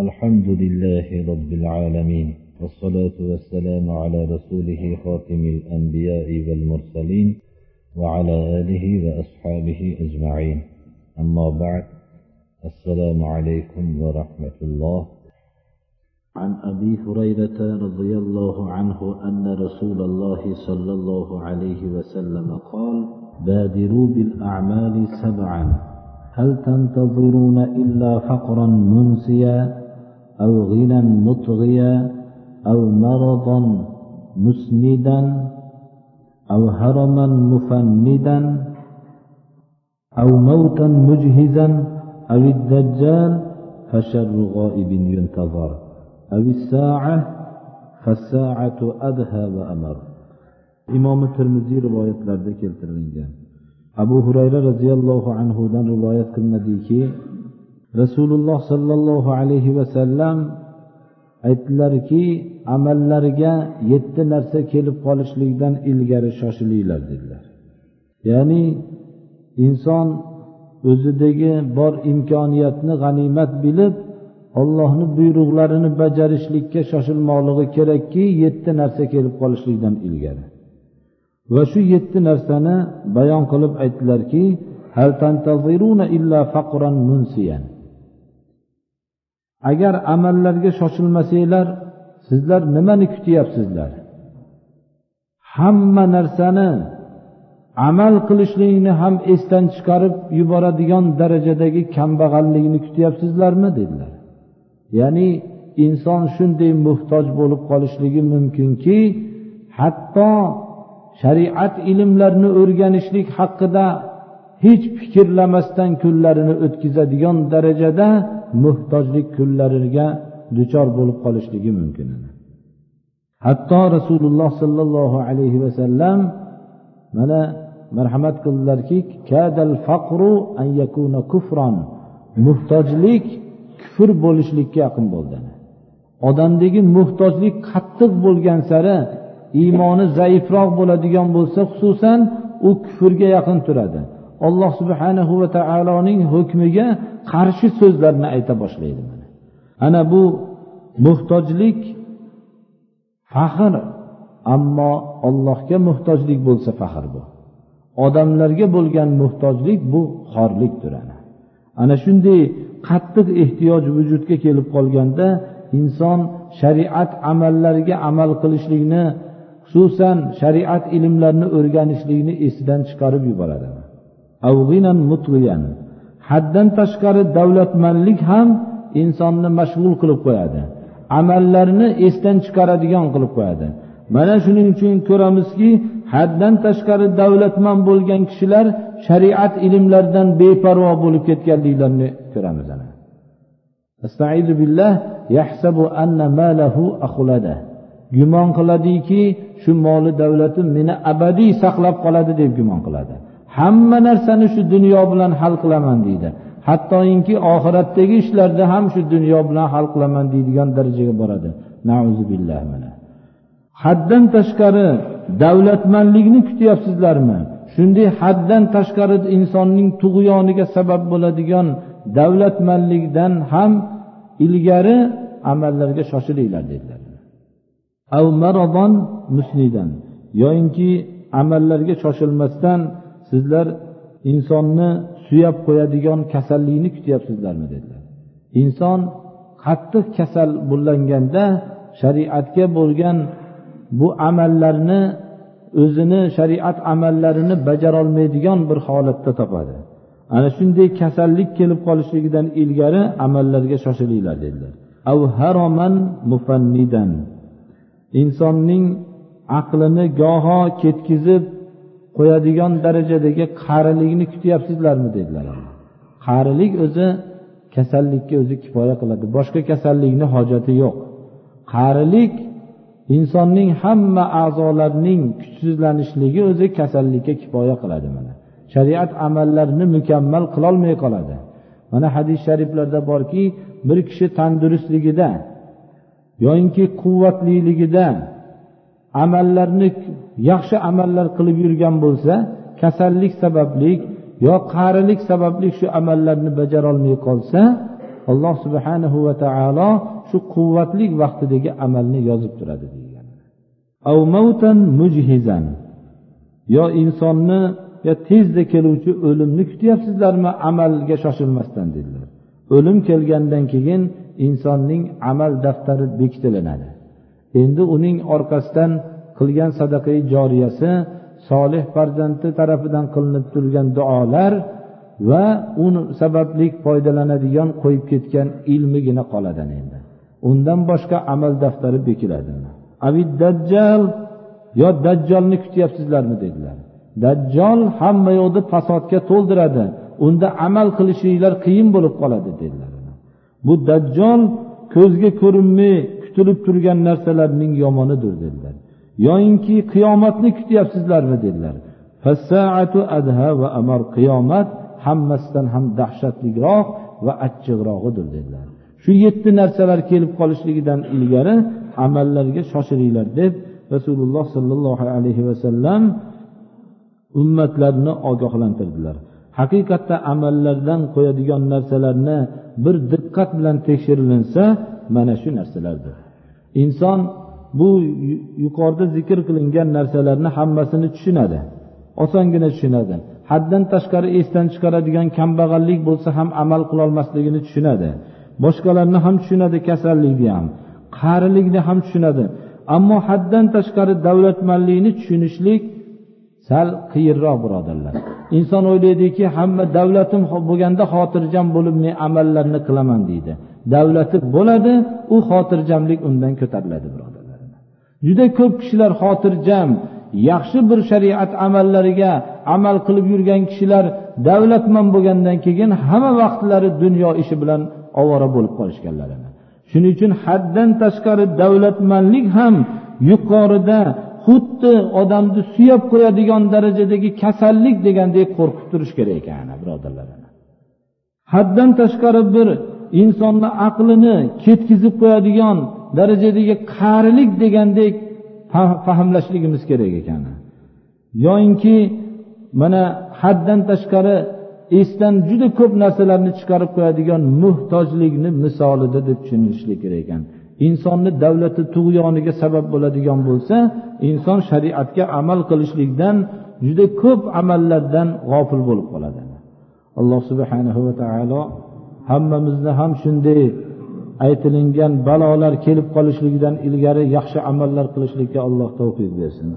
الحمد لله رب العالمين والصلاة والسلام على رسوله خاتم الأنبياء والمرسلين وعلى آله وأصحابه أجمعين. أما بعد السلام عليكم ورحمة الله. عن أبي هريرة رضي الله عنه أن رسول الله صلى الله عليه وسلم قال بادروا بالأعمال سبعا هل تنتظرون إلا فقرا منسيا؟ أو غنى مطغيا أو مرضا مسندا أو هرما مفندا أو موتا مجهزا أو الدجال فشر غائب ينتظر أو الساعة فالساعة أدهى وأمر إمام الترمذي رواية لردك keltirilgan abu hurayra roziyallohu anhudan rivoyat qilinadiki rasululloh sollallohu alayhi vasallam aytdilarki amallarga yetti narsa kelib qolishlikdan ilgari shoshilinglar dedilar. Ya'ni inson o'zidagi bor imkoniyatni g'animat bilib ollohni buyruqlarini bajarishlikka shoshilmoqligi kerakki yetti narsa kelib qolishlikdan ilgari. Va shu yetti narsani bayon qilib aytdilarki agar amallarga shoshilmasanglar sizlar nimani kutyapsizlar? Hamma narsani amal qilishlikni ham esdan chiqarib yuboradigan darajadagi kambag'allikni kutyapsizlarmi dedilar. Ya'ni inson shunday muhtoj bo'lib qolishligi mumkinki hatto shariat ilmlarini o'rganishlik haqida hech fikrlamasdan kunlarini o'tkazadigan darajada muhtojlik kunlariga duchor bo'lib qolishligi mumkin hatto rasululloh sollallohu alayhi vasallam mana marhamat qildilarki kadal faqru an yakuna kufron. Muhtojlik kufr bo'lishlikka yaqin bo'ldi. Odamdagi muhtojlik qattiq bo'lgan sari iymoni zaifroq bo'ladigan bo'lsa xususan u kufrga yaqin turadi. Alloh subhanahu va taoloning hukmiga qarshi so'zlarni ayta boshlaydi ana bu muhtojlik faxr ammo allohga muhtojlik bo'lsa faxr bu. Odamlarga bo'lgan muhtojlik bu xorlikdir ana. Ana shunday qattiq ehtiyoj vujudga kelib qolganda inson shariat amallariga amal qilishlikni xususan shariat ilmlarini o'rganishlikni esidan chiqarib yuboradi. Haddan tashqari davlatmanlik ham insonni mashg'ul qilib qo'yadi. Amallarni esdan chiqaradigan qilib qo'yadi. Mana shuning uchun ko'ramizki haddan tashqari davlatman bo'lgan kishilar shariat ilmlaridan beparvo bo'lib ketganliklarini ko'ramiz gumon qiladiki shu moli davlatim meni abadiy saqlab qoladi deb gumon qiladi. Hamma narsani shu dunyo bilan hal qilaman deydi. Hattoinki oxiratdagi ishlarda ham shu dunyo bilan hal qilaman deydigan darajaga boradi. Haddan tashqari davlatmanlikni kutyapsizlarmi? Shunday haddan tashqari insonning tug'yoniga sabab bo'ladigan davlatmanlikdan ham ilgari amallarga shoshilinglar dedilar. Yoyinki amallarga shoshilmasdan sizlar insonni suyab qo'yadigan kasallikni kutyapsizlarmi dedilar. Inson qattiq kasal bo'llanganda shariatga bo'lgan bu amallarni o'zini shariat amallarini bajarolmaydigan bir holatda topadi. Ana shunday kasallik kelib qolishligidan ilgari amallarga shoshilinglar dedilar. Insonning aqlini goho ketkizib qo'yadigan darajadagi qarilikni kutyapsizlarmi dedilar. Qarilik o'zi kasallikka o'zi kifoya qiladi. Boshqa kasallikni hojati yo'q. Qarilik insonning hamma a'zolarining kuchsizlanishligi o'zi kasallikka kifoya qiladi mana. Shariat amallarini mukammal qilolmay qoladi. Mana hadis shariflarda borki bir kishi tandurustligida yoyinki quvvatliligida amallarni yaxshi amallar qilib yurgan bo'lsa kasallik sababli yo qarilik sababli shu amallarni bajarolmay qolsa alloh subhanahu va taolo shu quvvatli vaqtidagi amalni yozib turadi degan. Yo insonni yo tezda keluvchi o'limni kutyapsizlarmi amalga shoshilmasdan dedilar. O'lim kelgandan keyin insonning amal daftari bekitilinadi endi uning orqasidan qilgan sadaqai joriyasi solih farzandi tarafidan qilinib turgan duolar va u sababli foydalanadigan qo'yib ketgan ilmigina qoladi endi. Undan boshqa amal daftari bekiladi avid dajjal yo dajjolni kutyapsizlarmi dedilar. Dajjol hamma yoqni fasodga to'ldiradi unda amal qilishinglar qiyin bo'lib qoladi dedilar. Bu dajjol ko'zga ko'rinmay kutilib turgan narsalarning yomonidir dedilar. Yoyinki qiyomatni kutyapsizlarmi dedilar. Adha va amar qiyomat hammasidan ham dahshatliroq va achchiqrog'idir dedilar. Shu yetti narsalar kelib qolishligidan ilgari amallarga shoshilinglar deb rasululloh sollallohu alayhi vasallam ummatlarni ogohlantirdilar. Haqiqatda amallardan qo'yadigan narsalarni bir diqqat bilan tekshirilinsa mana shu narsalardir. Inson bu yuqorida zikr qilingan narsalarni hammasini tushunadi. Osongina tushunadi. Haddan tashqari esdan chiqaradigan kambag'allik bo'lsa ham amal qilolmasligini tushunadi. Boshqalarni ham tushunadi kasallikni ham qarilikni ham tushunadi. Ammo haddan tashqari davlatmanlikni tushunishlik sal qiyinroq birodarlar. Inson o'ylaydiki hamma davlatim bo'lganda xotirjam bo'lib men amallarni qilaman deydi. Davlati bo'ladi u xotirjamlik undan ko'tariladi birodar juda ko'p kishilar xotirjam yaxshi bir shariat amallariga amal qilib yurgan kishilar davlatman bo'lgandan keyin hamma vaqtlari dunyo ishi bilan ovora bo'lib qolishganlarini. Shuning uchun haddan tashqari davlatmanlik ham yuqorida xuddi odamni suyab qo'yadigan darajadagi kasallik degandek qo'rqib turish kerak ekan birodarlar haddan tashqari bir insonni aqlini ketkizib qo'yadigan darajadagi qarilik degandek fahmlashligimiz kerak ekan yoyinki mana haddan tashqari esdan juda ko'p narsalarni chiqarib qo'yadigan muhtojlikni misolida deb tushunishlik kerak ekan. Insonni davlati tug'yoniga sabab bo'ladigan bo'lsa inson shariatga amal qilishlikdan juda ko'p amallardan g'ofil bo'lib qoladi. Alloh subhanahu va taolo hammamizni ham shunday aytilingan balolar kelib qolishligidan ilgari yaxshi amallar qilishlikka alloh tavfiq bersin.